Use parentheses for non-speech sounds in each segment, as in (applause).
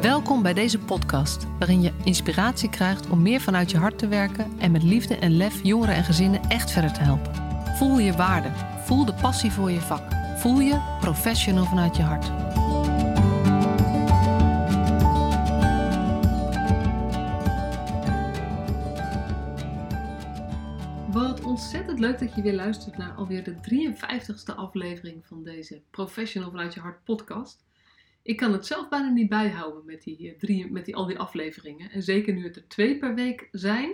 Welkom bij deze podcast, waarin je inspiratie krijgt om meer vanuit je hart te werken en met liefde en lef jongeren en gezinnen echt verder te helpen. Voel je waarde, voel de passie voor je vak, voel je professional vanuit je hart. Wat ontzettend leuk dat je weer luistert naar alweer de 53ste aflevering van deze Professional vanuit je hart podcast. Ik kan het zelf bijna niet bijhouden met die, eh, drie, met die, al die afleveringen. En zeker nu het er twee per week zijn.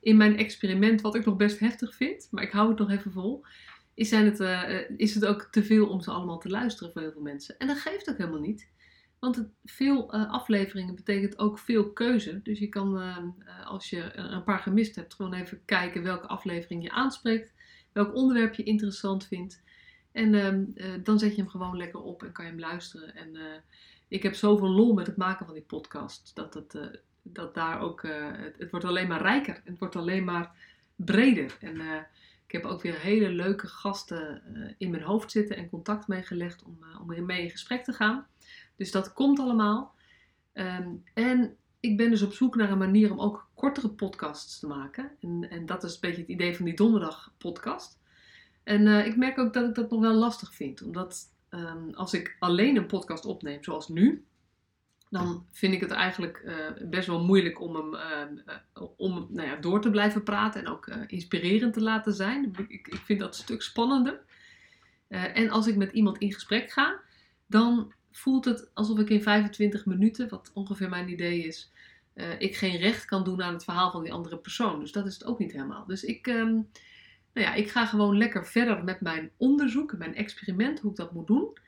In mijn experiment, wat ik nog best heftig vind, maar ik hou het nog even vol. Is, zijn het, uh, is het ook te veel om ze allemaal te luisteren voor heel veel mensen. En dat geeft ook helemaal niet. Want het, veel afleveringen betekent ook veel keuze. Dus je kan, als je een paar gemist hebt, gewoon even kijken welke aflevering je aanspreekt. Welk onderwerp je interessant vindt. En uh, dan zet je hem gewoon lekker op en kan je hem luisteren. En uh, ik heb zoveel lol met het maken van die podcast. Dat, het, uh, dat daar ook, het, het, wordt alleen maar rijker. Het wordt alleen maar breder. En ik heb ook weer hele leuke gasten in mijn hoofd zitten en contact meegelegd om, om mee in gesprek te gaan. Dus dat komt allemaal. Um, en ik ben dus op zoek naar een manier om ook kortere podcasts te maken. En, en dat is een beetje het idee van die donderdag podcast. En uh, ik merk ook dat ik dat nog wel lastig vind. Omdat um, als ik alleen een podcast opneem, zoals nu, dan vind ik het eigenlijk uh, best wel moeilijk om hem uh, om, nou ja, door te blijven praten en ook inspirerend te laten zijn. Ik, ik vind dat een stuk spannender. en als ik met iemand in gesprek ga, dan voelt het alsof ik in 25 minuten, wat ongeveer mijn idee is, ik geen recht kan doen aan het verhaal van die andere persoon. Dus dat is het ook niet helemaal. Dus ik. Um, nou ja, ik ga gewoon lekker verder met mijn onderzoek, mijn experiment, hoe ik dat moet doen.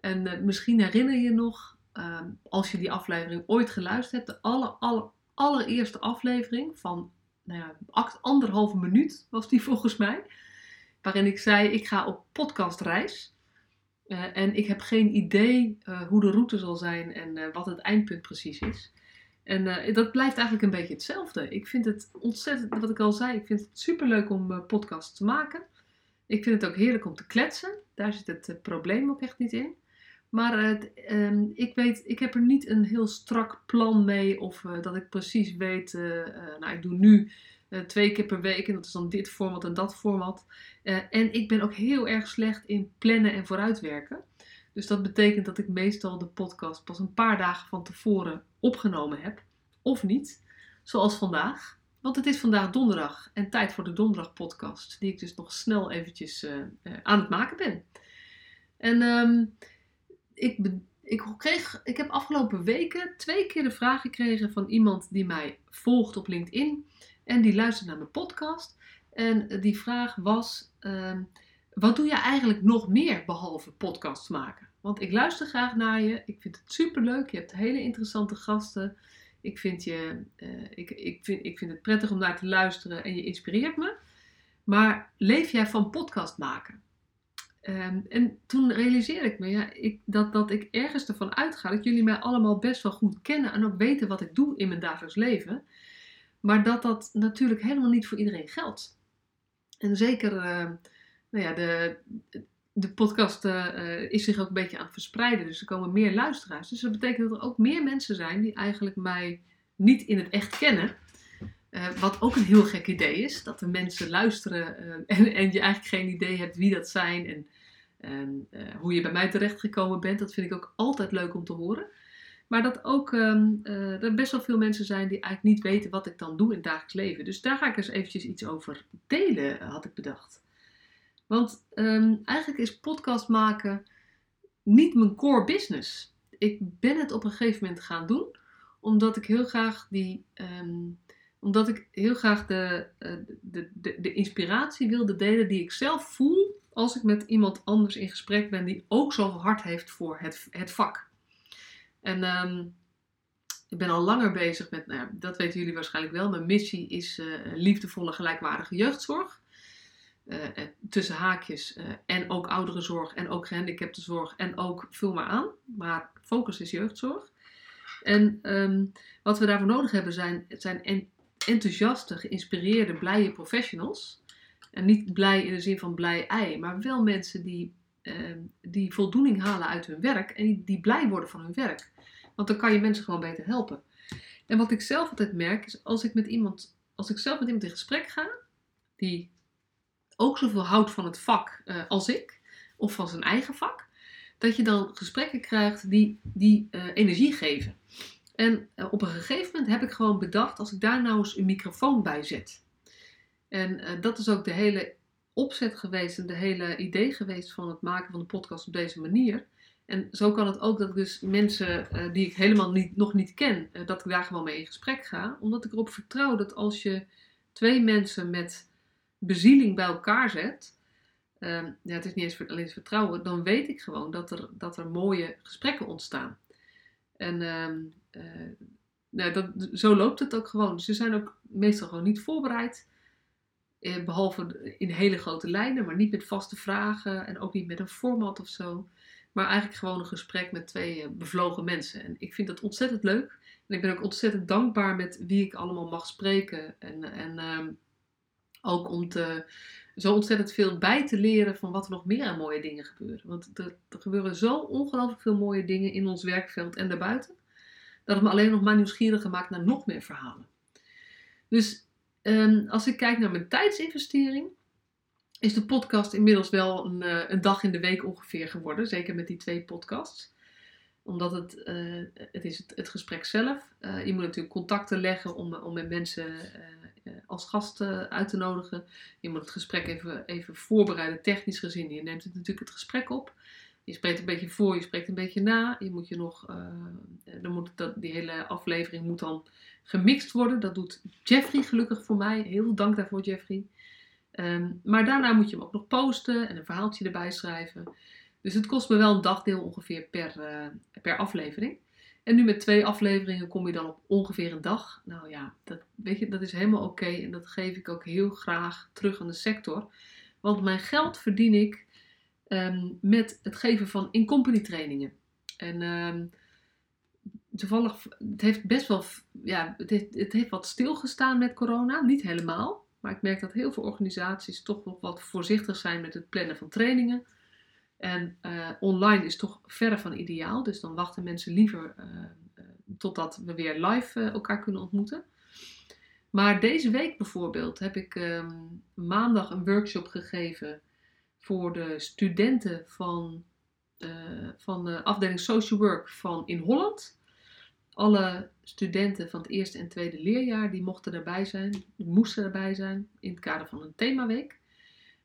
En uh, misschien herinner je nog, uh, als je die aflevering ooit geluisterd hebt, de aller, aller, allereerste aflevering van nou ja, anderhalve minuut was die (laughs) volgens mij. Waarin ik zei, ik ga op podcastreis. Uh, en ik heb geen idee uh, hoe de route zal zijn en wat het eindpunt precies is. En uh, dat blijft eigenlijk een beetje hetzelfde. Ik vind het ontzettend, wat ik al zei, ik vind het superleuk om uh, podcasts te maken. Ik vind het ook heerlijk om te kletsen. Daar zit het uh, probleem ook echt niet in. Maar um, ik weet, ik heb er niet een heel strak plan mee of dat ik precies weet, nou ik doe nu twee keer per week en dat is dan dit format en dat format. en ik ben ook heel erg slecht in plannen en vooruitwerken. Dus dat betekent dat ik meestal de podcast pas een paar dagen van tevoren opgenomen heb. Of niet, zoals vandaag. Want het is vandaag donderdag en tijd voor de donderdag podcast. Die ik dus nog snel eventjes uh, uh, aan het maken ben. En um, ik, ik, kreeg, ik heb afgelopen weken twee keer de vraag gekregen van iemand die mij volgt op LinkedIn. En die luistert naar mijn podcast. En die vraag was... Um, wat doe je eigenlijk nog meer behalve podcasts maken? Want ik luister graag naar je. Ik vind het superleuk. Je hebt hele interessante gasten. Ik vind, je, uh, ik, ik, vind, ik vind het prettig om naar te luisteren en je inspireert me. Maar leef jij van podcast maken? Um, en toen realiseerde ik me ja, ik, dat, dat ik ergens ervan uitga dat jullie mij allemaal best wel goed kennen en ook weten wat ik doe in mijn dagelijks leven. Maar dat dat natuurlijk helemaal niet voor iedereen geldt. En zeker uh, nou ja, de, de podcast uh, is zich ook een beetje aan het verspreiden. Dus er komen meer luisteraars. Dus dat betekent dat er ook meer mensen zijn die eigenlijk mij niet in het echt kennen. Uh, wat ook een heel gek idee is. Dat de mensen luisteren en, en je eigenlijk geen idee hebt wie dat zijn. En, hoe je bij mij terechtgekomen bent. Dat vind ik ook altijd leuk om te horen. Maar dat ook um, er best wel veel mensen zijn die eigenlijk niet weten wat ik dan doe in het dagelijks leven. Dus daar ga ik eens eventjes iets over delen, had ik bedacht. Want um, eigenlijk is podcast maken niet mijn core business. Ik ben het op een gegeven moment gaan doen, omdat ik heel graag die. Um, omdat ik heel graag de, uh, de, de, de inspiratie wilde delen die ik zelf voel als ik met iemand anders in gesprek ben die ook zoveel hart heeft voor het, het vak. En um, ik ben al langer bezig met, nou dat weten jullie waarschijnlijk wel, mijn missie is uh, liefdevolle gelijkwaardige jeugdzorg. Uh, tussen haakjes uh, en ook ouderenzorg en ook gehandicaptenzorg en ook vul maar aan. Maar focus is jeugdzorg. En um, wat we daarvoor nodig hebben zijn, zijn enthousiaste, geïnspireerde, blije professionals. En niet blij in de zin van blij ei, maar wel mensen die, uh, die voldoening halen uit hun werk en die, die blij worden van hun werk. Want dan kan je mensen gewoon beter helpen. En wat ik zelf altijd merk is als ik met iemand, als ik zelf met iemand in gesprek ga, die ook zoveel houdt van het vak uh, als ik, of van zijn eigen vak, dat je dan gesprekken krijgt die, die uh, energie geven. En uh, op een gegeven moment heb ik gewoon bedacht, als ik daar nou eens een microfoon bij zet. En dat is ook de hele opzet geweest en de hele idee geweest van het maken van de podcast op deze manier. En zo kan het ook dat dus mensen die ik helemaal niet, nog niet ken, dat ik daar gewoon mee in gesprek ga. Omdat ik erop vertrouw dat als je twee mensen met bezieling bij elkaar zet, uh, ja, het is niet eens alleen vertrouwen, dan weet ik gewoon dat er, dat er mooie gesprekken ontstaan. En ehm, nou, dat, zo loopt het ook gewoon. Ze zijn ook meestal gewoon niet voorbereid. Eh, behalve in hele grote lijnen, maar niet met vaste vragen en ook niet met een format of zo. Maar eigenlijk gewoon een gesprek met twee eh, bevlogen mensen. En ik vind dat ontzettend leuk. En ik ben ook ontzettend dankbaar met wie ik allemaal mag spreken. En, en ehm, ook om te, zo ontzettend veel bij te leren van wat er nog meer aan mooie dingen gebeuren. Want er, er gebeuren zo ongelooflijk veel mooie dingen in ons werkveld en daarbuiten. Dat het me alleen nog maar nieuwsgierig maakt naar nog meer verhalen. Dus um, als ik kijk naar mijn tijdsinvestering, is de podcast inmiddels wel een, uh, een, dag in de week ongeveer geworden. Zeker met die twee podcasts. Omdat het, uh, het is het, het, gesprek zelf. Uh, je moet natuurlijk contacten leggen om, om met mensen als gast uit te nodigen. Je moet het gesprek even, even voorbereiden, technisch gezien. Je neemt het natuurlijk het gesprek op. Je spreekt een beetje voor, je spreekt een beetje na. Je moet je nog, dan moet dat, die hele aflevering moet dan gemixt worden. Dat doet Jeffrey gelukkig voor mij. Heel veel dank daarvoor, Jeffrey. Um, maar daarna moet je hem ook nog posten en een verhaaltje erbij schrijven. Dus het kost me wel een dagdeel ongeveer per, uh, per aflevering. En nu met twee afleveringen kom je dan op ongeveer een dag. Nou ja, dat, weet je, dat is helemaal oké. En dat geef ik ook heel graag terug aan de sector. Want mijn geld verdien ik um, met het geven van in-company trainingen. En um, toevallig, het heeft best wel, ja, het heeft, het heeft wat stilgestaan met corona. Niet helemaal. Maar ik merk dat heel veel organisaties toch nog wat voorzichtig zijn met het plannen van trainingen. En uh, online is toch verre van ideaal. Dus dan wachten mensen liever uh, uh, totdat we weer live elkaar kunnen ontmoeten. Maar deze week bijvoorbeeld heb ik um, maandag een workshop gegeven voor de studenten van, van de afdeling Social Work van in Holland alle studenten van het eerste en tweede leerjaar die mochten erbij zijn, moesten erbij zijn in het kader van een themaweek.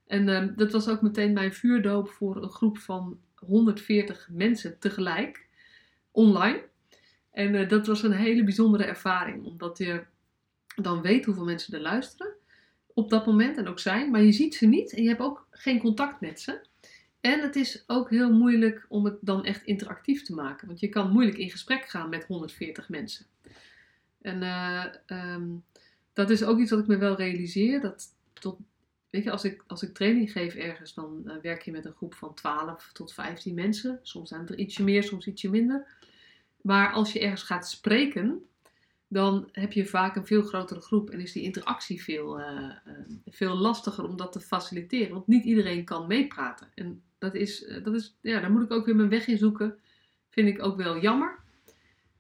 En uh, dat was ook meteen mijn vuurdoop voor een groep van 140 mensen tegelijk, online. En uh, dat was een hele bijzondere ervaring, omdat je dan weet hoeveel mensen er luisteren op dat moment en ook zijn, maar je ziet ze niet en je hebt ook geen contact met ze. En het is ook heel moeilijk om het dan echt interactief te maken. Want je kan moeilijk in gesprek gaan met 140 mensen. En uh, um, dat is ook iets wat ik me wel realiseer. Dat tot, als ik, als ik training geef ergens, dan uh, werk je met een groep van 12 tot 15 mensen. Soms zijn er ietsje meer, soms ietsje minder. Maar als je ergens gaat spreken, dan heb je vaak een veel grotere groep en is die interactie veel, uh, veel lastiger om dat te faciliteren. Want niet iedereen kan meepraten. En dat is, eh, dat is, ja, daar moet ik ook weer mijn weg in zoeken. Vind ik ook wel jammer.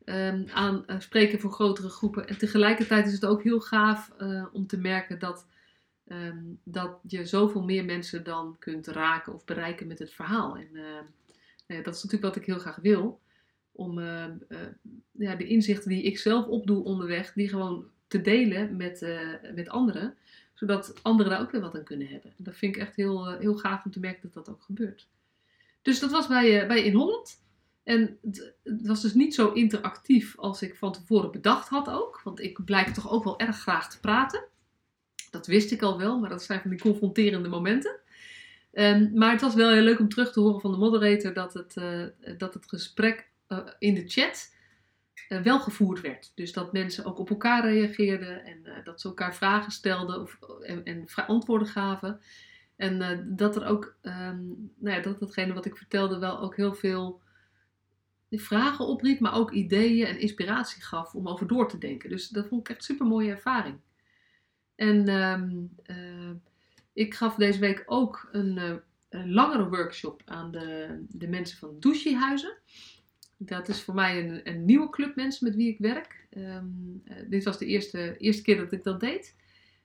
Um, aan spreken voor grotere groepen. En tegelijkertijd is het ook heel gaaf om te merken dat, um, dat je zoveel meer mensen dan kunt raken of bereiken met het verhaal. En uh, dat is natuurlijk wat ik heel graag wil. Om ja, de inzichten die ik zelf opdoe onderweg, die gewoon te delen met, met anderen zodat anderen daar ook weer wat aan kunnen hebben. Dat vind ik echt heel, eh, heel gaaf om te merken dat dat ook gebeurt. Dus dat was bij, bij In Holland. En het, was dus niet zo interactief als ik van tevoren bedacht had ook. Want ik blijk toch ook wel erg graag te praten. Dat wist ik al wel, maar dat zijn van die confronterende momenten. Um, maar het was wel heel leuk om terug te horen van de moderator dat het, uh, dat het gesprek uh, in de chat uh, wel gevoerd werd. Dus dat mensen ook op elkaar reageerden en dat ze elkaar vragen stelden of, en, en antwoorden gaven. En dat er ook, um, nou ja, dat hetgene wat ik vertelde wel ook heel veel vragen opriep, maar ook ideeën en inspiratie gaf om over door te denken. Dus dat vond ik echt super mooie ervaring. En um, ik gaf deze week ook een, een langere workshop aan de, de mensen van Douchiehuizen. Dat is voor mij een, een nieuwe club mensen met wie ik werk. Ehm, eh, dit was de eerste, eerste keer dat ik dat deed.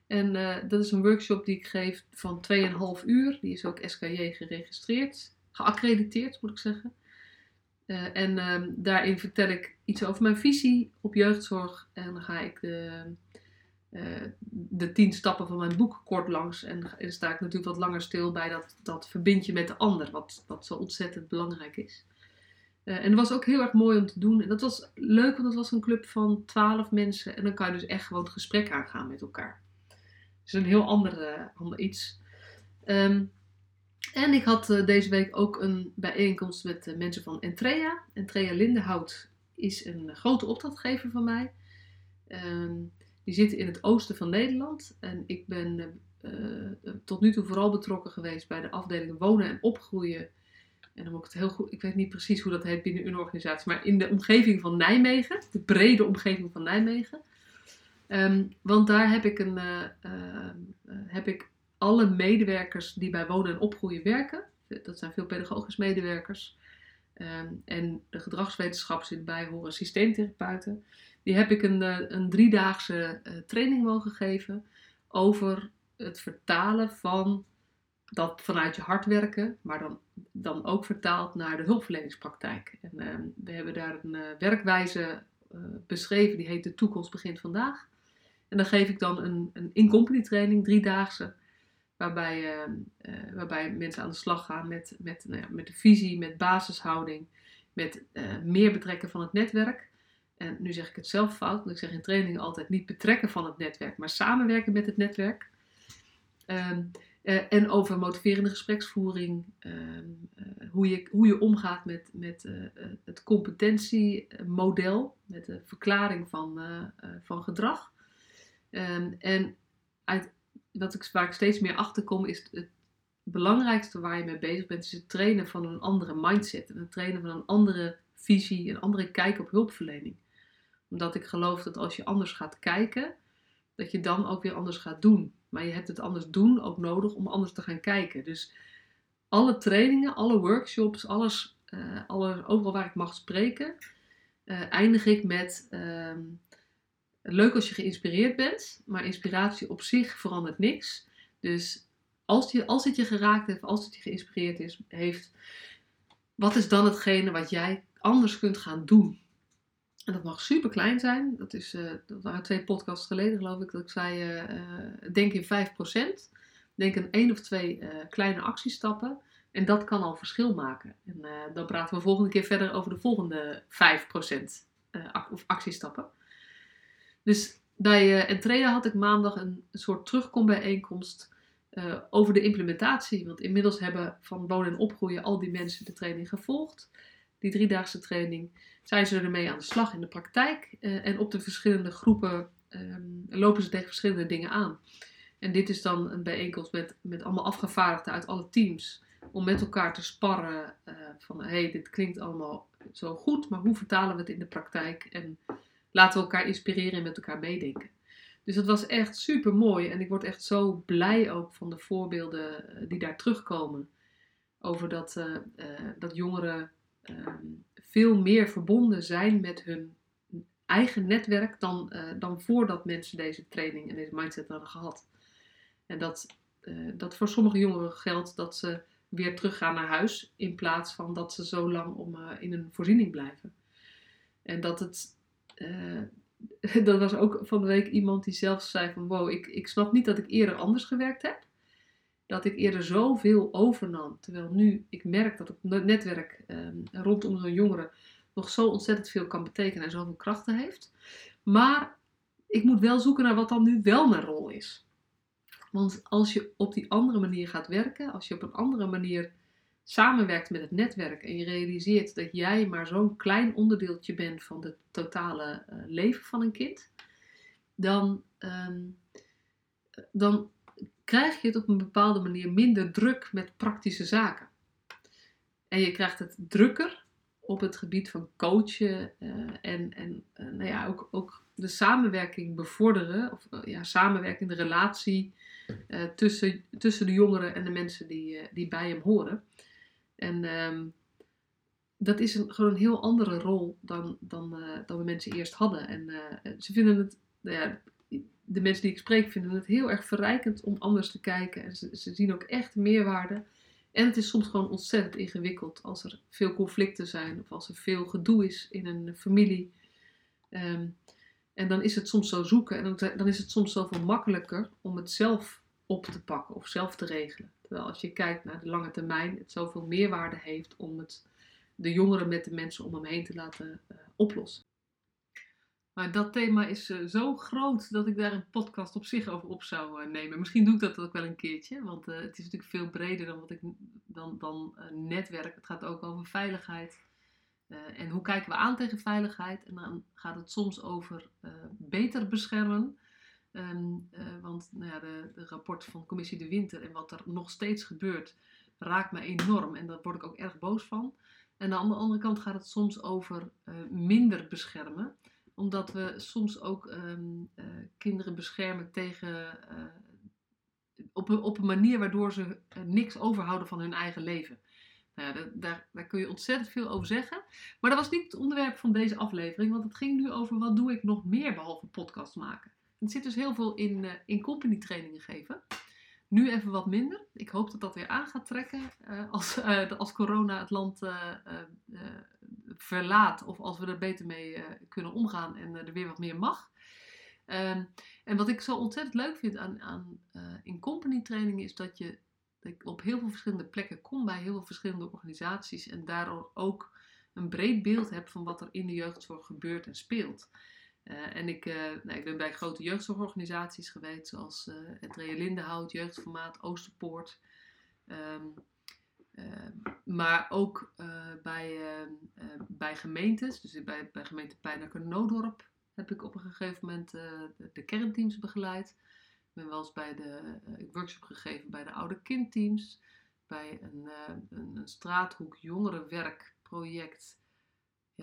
En eh, dat is een workshop die ik geef van 2,5 uur. Die is ook SKJ geregistreerd, geaccrediteerd moet ik zeggen. Eh, en ehm, daarin vertel ik iets over mijn visie op jeugdzorg. En dan ga ik de, de tien stappen van mijn boek kort langs. En dan sta ik natuurlijk wat langer stil bij dat, dat verbind je met de ander. Wat, wat zo ontzettend belangrijk is. Uh, en dat was ook heel erg mooi om te doen. En dat was leuk, want dat was een club van twaalf mensen. En dan kan je dus echt gewoon het gesprek aangaan met elkaar. Dus een heel ander, ander iets. Um, en ik had deze week ook een bijeenkomst met mensen van Entrea. Entrea Lindenhout is een grote opdrachtgever van mij. Um, die zitten in het oosten van Nederland. En ik ben tot nu toe vooral betrokken geweest bij de afdeling wonen en opgroeien en dan moet ik het heel goed, ik weet niet precies hoe dat heet binnen een organisatie, maar in de omgeving van Nijmegen, de brede omgeving van Nijmegen. Um, want daar heb ik, een, uh, heb ik alle medewerkers die bij wonen en opgroeien werken. Dat zijn veel pedagogisch medewerkers. Um, en de gedragswetenschappers die erbij horen, systeemtherapeuten. Die heb ik een, een driedaagse training mogen geven over het vertalen van dat vanuit je hart werken, maar dan, dan ook vertaald naar de hulpverleningspraktijk. En uh, we hebben daar een uh, werkwijze beschreven, die heet De Toekomst Begint Vandaag. En dan geef ik dan een, een in-company training, driedaagse, waarbij, ehm, eh, waarbij mensen aan de slag gaan met, met, nou ja, met de visie, met basishouding, met meer betrekken van het netwerk. En nu zeg ik het zelf fout, want ik zeg in trainingen altijd niet betrekken van het netwerk, maar samenwerken met het netwerk. Um, uh, en over motiverende gespreksvoering, uh, uh, hoe, je, hoe je omgaat met, met eh, het competentiemodel, met de verklaring van, van gedrag. Um, en uit, wat ik, waar ik steeds meer achter kom, is het belangrijkste waar je mee bezig bent, is het trainen van een andere mindset. En het trainen van een andere visie, een andere kijk op hulpverlening. Omdat ik geloof dat als je anders gaat kijken, dat je dan ook weer anders gaat doen. Maar je hebt het anders doen ook nodig om anders te gaan kijken. Dus alle trainingen, alle workshops, alles, uh, overal waar ik mag spreken, uh, eindig ik met uh, leuk als je geïnspireerd bent, maar inspiratie op zich verandert niks. Dus als, je, als het je geraakt heeft, als het je geïnspireerd is, heeft, wat is dan hetgene wat jij anders kunt gaan doen? En dat mag super klein zijn. Dat, is, uh, dat waren twee podcasts geleden, geloof ik, dat ik zei: uh, denk in 5%. Denk in één of twee kleine actiestappen. En dat kan al verschil maken. En dan praten we volgende keer verder over de volgende 5% of actiestappen. Dus bij Entrea had ik maandag een, soort terugkombijeenkomst over de implementatie. Want inmiddels hebben van wonen en opgroeien al die mensen de training gevolgd. Die driedaagse training zijn ze ermee aan de slag in de praktijk. Uh, en op de verschillende groepen um, lopen ze tegen verschillende dingen aan. En dit is dan een bijeenkomst met, met allemaal afgevaardigden uit alle teams. Om met elkaar te sparren uh, van hey, dit klinkt allemaal zo goed, maar hoe vertalen we het in de praktijk? En laten we elkaar inspireren en met elkaar meedenken. Dus dat was echt super mooi. En ik word echt zo blij ook van de voorbeelden eh, die daar terugkomen. Over dat, dat jongeren Ehm, veel meer verbonden zijn met hun eigen netwerk dan, uh, dan voordat mensen deze training en deze mindset hadden gehad. En dat, uh, dat voor sommige jongeren geldt dat ze weer teruggaan naar huis in plaats van dat ze zo lang om, uh, in een voorziening blijven. En dat het. (laughs) dat was ook van de week iemand die zelf zei van wow, ik, ik snap niet dat ik eerder anders gewerkt heb dat ik eerder zoveel overnam. Terwijl nu ik merk dat het netwerk um, rondom zo'n jongere nog zo ontzettend veel kan betekenen en zoveel krachten heeft. Maar ik moet wel zoeken naar wat dan nu wel mijn rol is. Want als je op die andere manier gaat werken, als je op een andere manier samenwerkt met het netwerk en je realiseert dat jij maar zo'n klein onderdeeltje bent van het totale uh, leven van een kind, dan, um, dan krijg je het op een bepaalde manier minder druk met praktische zaken. En je krijgt het drukker op het gebied van coachen uh, en, en uh, nou ja, ook, ook de samenwerking bevorderen, of uh, ja, samenwerking, de relatie tussen, tussen de jongeren en de mensen die, die bij hem horen. En um, dat is een, gewoon een heel andere rol dan, dan, dan we mensen eerst hadden. En ze vinden het, nou ja, de mensen die ik spreek vinden het heel erg verrijkend om anders te kijken. En ze, zien ook echt meerwaarde. En het is soms gewoon ontzettend ingewikkeld als er veel conflicten zijn of als er veel gedoe is in een familie. Ehm, en dan is het soms zo zoeken en dan, is het soms zoveel makkelijker om het zelf op te pakken of zelf te regelen. Terwijl als je kijkt naar de lange termijn, het zoveel meerwaarde heeft om het de jongeren met de mensen om hem heen te laten uh, oplossen. Maar dat thema is uh, zo groot dat ik daar een podcast op zich over op zou uh, nemen. Misschien doe ik dat ook wel een keertje, want uh, het is natuurlijk veel breder dan, wat ik, dan, dan netwerk. Het gaat ook over veiligheid. en hoe kijken we aan tegen veiligheid? En dan gaat het soms over beter beschermen. Um, want nou ja, de, de rapport van Commissie De Winter en wat er nog steeds gebeurt, raakt me enorm. En daar word ik ook erg boos van. En aan de andere kant gaat het soms over minder beschermen omdat we soms ook ehm, eh, kinderen beschermen tegen. Uh, op, een, op een manier waardoor ze uh, niks overhouden van hun eigen leven. Nou ja, daar, daar kun je ontzettend veel over zeggen. Maar dat was niet het onderwerp van deze aflevering, want het ging nu over wat doe ik nog meer behalve podcast maken. Het zit dus heel veel in, in company trainingen geven. Nu even wat minder. Ik hoop dat dat weer aan gaat trekken als, als corona het land verlaat of als we er beter mee kunnen omgaan en er weer wat meer mag. Um, en wat ik zo ontzettend leuk vind aan, aan in company trainingen is dat je dat op heel veel verschillende plekken kom bij heel veel verschillende organisaties en daardoor ook een breed beeld heb van wat er in de jeugdzorg gebeurt en speelt. En ik, nou, ik ben bij grote jeugdzorgorganisaties geweest, zoals het Rea Lindenhout, Jeugdformaat, Oosterpoort. Um, Ehm, maar ook eh, bij, ehm, eh, bij gemeentes, dus bij, bij gemeente Pijnacker Noodorp heb ik op een gegeven moment eh, de, de, kernteams begeleid. Ik ben wel eens bij de workshop gegeven bij de oude kindteams, bij een, een, een straathoek jongerenwerkproject,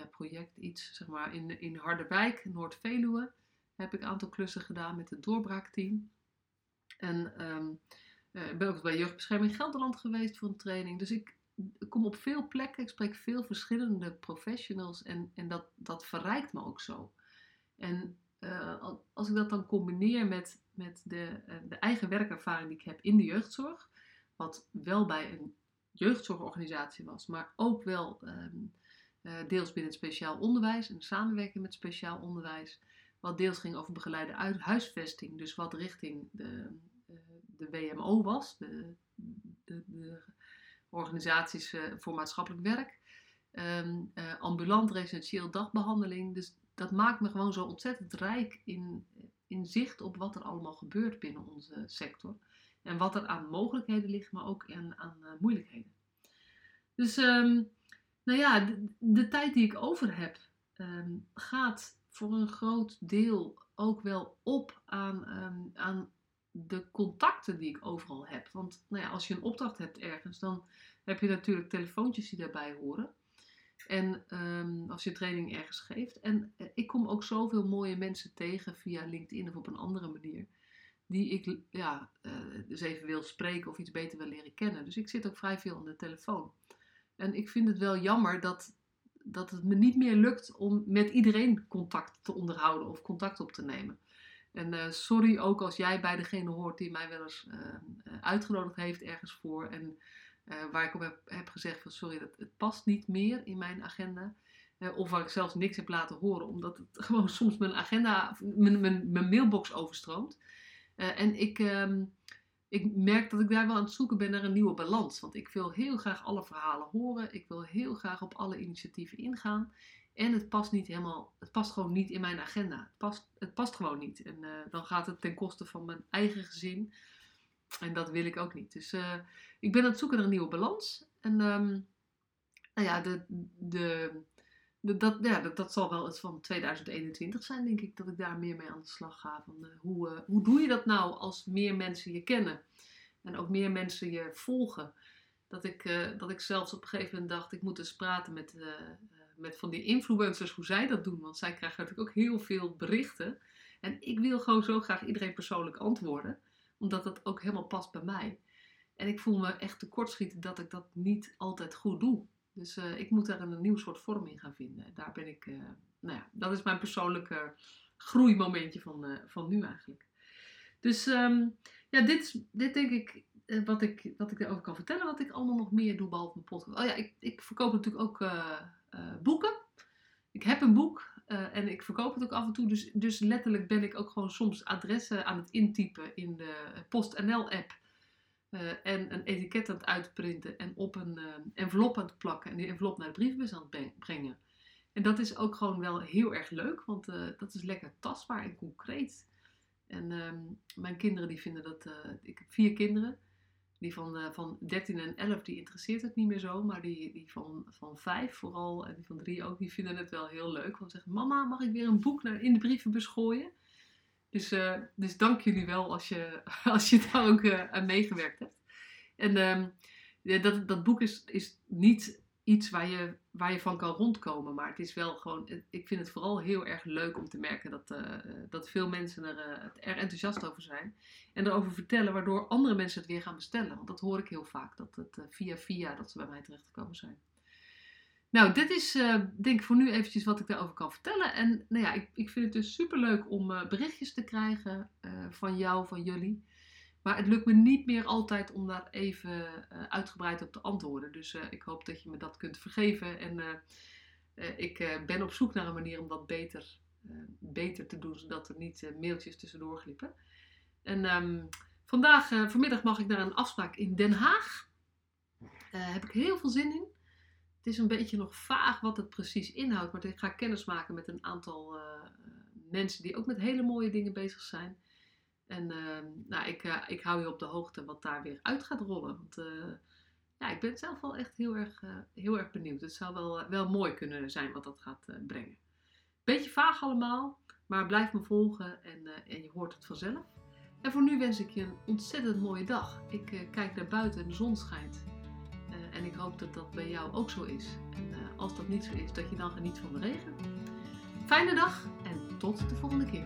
project iets zeg maar in, in Harderwijk, Noord-Veluwe, heb ik een aantal klussen gedaan met het doorbraakteam. En um, uh, ik ben ook bij Jeugdbescherming Gelderland geweest voor een training. Dus ik, kom op veel plekken, ik spreek veel verschillende professionals en, en dat, dat verrijkt me ook zo. En uh, als ik dat dan combineer met, met de, uh, de eigen werkervaring die ik heb in de jeugdzorg, wat wel bij een jeugdzorgorganisatie was, maar ook wel uh, deels binnen het speciaal onderwijs en samenwerking met speciaal onderwijs, wat deels ging over begeleide huisvesting, dus wat richting de, de WMO was, de, de, de organisaties eh, voor maatschappelijk werk, uh, ambulant residentieel dagbehandeling. Dus dat maakt me gewoon zo ontzettend rijk in, in zicht op wat er allemaal gebeurt binnen onze sector. En wat er aan mogelijkheden ligt, maar ook aan, aan moeilijkheden. Dus um, nou ja, de, tijd die ik over heb, um, gaat voor een groot deel ook wel op aan, aan de contacten die ik overal heb. Want nou ja, als je een opdracht hebt ergens, dan heb je natuurlijk telefoontjes die daarbij horen. En um, als je training ergens geeft. En eh, ik kom ook zoveel mooie mensen tegen via LinkedIn of op een andere manier. Die ik ja, uh, dus even wil spreken of iets beter wil leren kennen. Dus ik zit ook vrij veel aan de telefoon. En ik vind het wel jammer dat, dat het me niet meer lukt om met iedereen contact te onderhouden of contact op te nemen. En uh, sorry ook als jij bij degene hoort die mij wel eens uh, uitgenodigd heeft ergens voor. En waar ik op heb, gezegd van sorry, dat, het past niet meer in mijn agenda. of waar ik zelfs niks heb laten horen, omdat het (laughs) gewoon soms mijn agenda, mijn, mijn, mailbox overstroomt. en ik, um, ik merk dat ik daar wel aan het zoeken ben naar een nieuwe balans. Want ik wil heel graag alle verhalen horen. Ik wil heel graag op alle initiatieven ingaan. En het past niet helemaal, het past gewoon niet in mijn agenda. Het past, het past gewoon niet. En uh, dan gaat het ten koste van mijn eigen gezin. En dat wil ik ook niet. Dus uh, ik ben aan het zoeken naar een nieuwe balans. En um, nou ja, de, de, dat, ja dat, zal wel het van 2021 zijn, denk ik, dat ik daar meer mee aan de slag ga. Van, uh, hoe, hoe doe je dat nou als meer mensen je kennen? En ook meer mensen je volgen. Dat ik, dat ik zelfs op een gegeven moment dacht, ik moet eens praten met met van die influencers hoe zij dat doen. Want zij krijgen natuurlijk ook heel veel berichten. En ik wil gewoon zo graag iedereen persoonlijk antwoorden. Omdat dat ook helemaal past bij mij. En ik voel me echt tekortschieten dat ik dat niet altijd goed doe. Dus ik moet daar een nieuw soort vorm in gaan vinden. Daar ben ik, nou ja, dat is mijn persoonlijke groeimomentje van, van nu eigenlijk. Dus ehm, ja, dit, dit denk ik wat, ik wat ik erover kan vertellen, wat ik allemaal nog meer doe behalve mijn podcast. Oh ja, ik, ik verkoop natuurlijk ook boeken. Ik heb een boek uh, en ik verkoop het ook af en toe. Dus, dus letterlijk ben ik ook gewoon soms adressen aan het intypen in de PostNL-app. Eh, en een etiket aan het uitprinten en op een uh, envelop aan het plakken. En die envelop naar de brievenbus aan het brengen. En dat is ook gewoon wel heel erg leuk, want dat is lekker tastbaar en concreet. En ehm, mijn kinderen die vinden dat. ik heb vier kinderen. Die van, van 13 en 11, die interesseert het niet meer zo. Maar die, die van, van 5 vooral en die van 3 ook, die vinden het wel heel leuk. Want ze zeggen, mama, mag ik weer een boek naar, in de brievenbus gooien? Dus, uh, dus dank jullie wel als je, (laughs) als je daar ook uh, aan meegewerkt hebt. En um, dat, dat boek is, is niet iets waar je, waar je van kan rondkomen. Maar het is wel gewoon, ik vind het vooral heel erg leuk om te merken dat, uh, dat veel mensen er, er enthousiast over zijn. En erover vertellen, waardoor andere mensen het weer gaan bestellen. Want dat hoor ik heel vaak, dat het via via dat ze bij mij terechtgekomen zijn. Nou, dit is denk ik voor nu eventjes wat ik daarover kan vertellen. En nou ja, ik, ik vind het dus super leuk om berichtjes te krijgen van jou, van jullie. Maar het lukt me niet meer altijd om daar even uitgebreid op te antwoorden. Dus ik hoop dat je me dat kunt vergeven. En ik ben op zoek naar een manier om dat beter, beter te doen, zodat er niet mailtjes tussendoor glippen. En um, vandaag, vanmiddag mag ik naar een afspraak in Den Haag. Daar heb ik heel veel zin in. Het is een beetje nog vaag wat het precies inhoudt, maar ik ga kennis maken met een aantal mensen die ook met hele mooie dingen bezig zijn. En ehm, nou, ik, uh, ik hou je op de hoogte wat daar weer uit gaat rollen. Want uh, ja, ik ben zelf wel echt heel erg, heel erg benieuwd. Het zou wel, wel mooi kunnen zijn wat dat gaat brengen. Beetje vaag allemaal, maar blijf me volgen en, en je hoort het vanzelf. En voor nu wens ik je een ontzettend mooie dag. Ik kijk naar buiten en de zon schijnt. En ik hoop dat dat bij jou ook zo is. En als dat niet zo is, dat je dan geniet van de regen. Fijne dag en tot de volgende keer.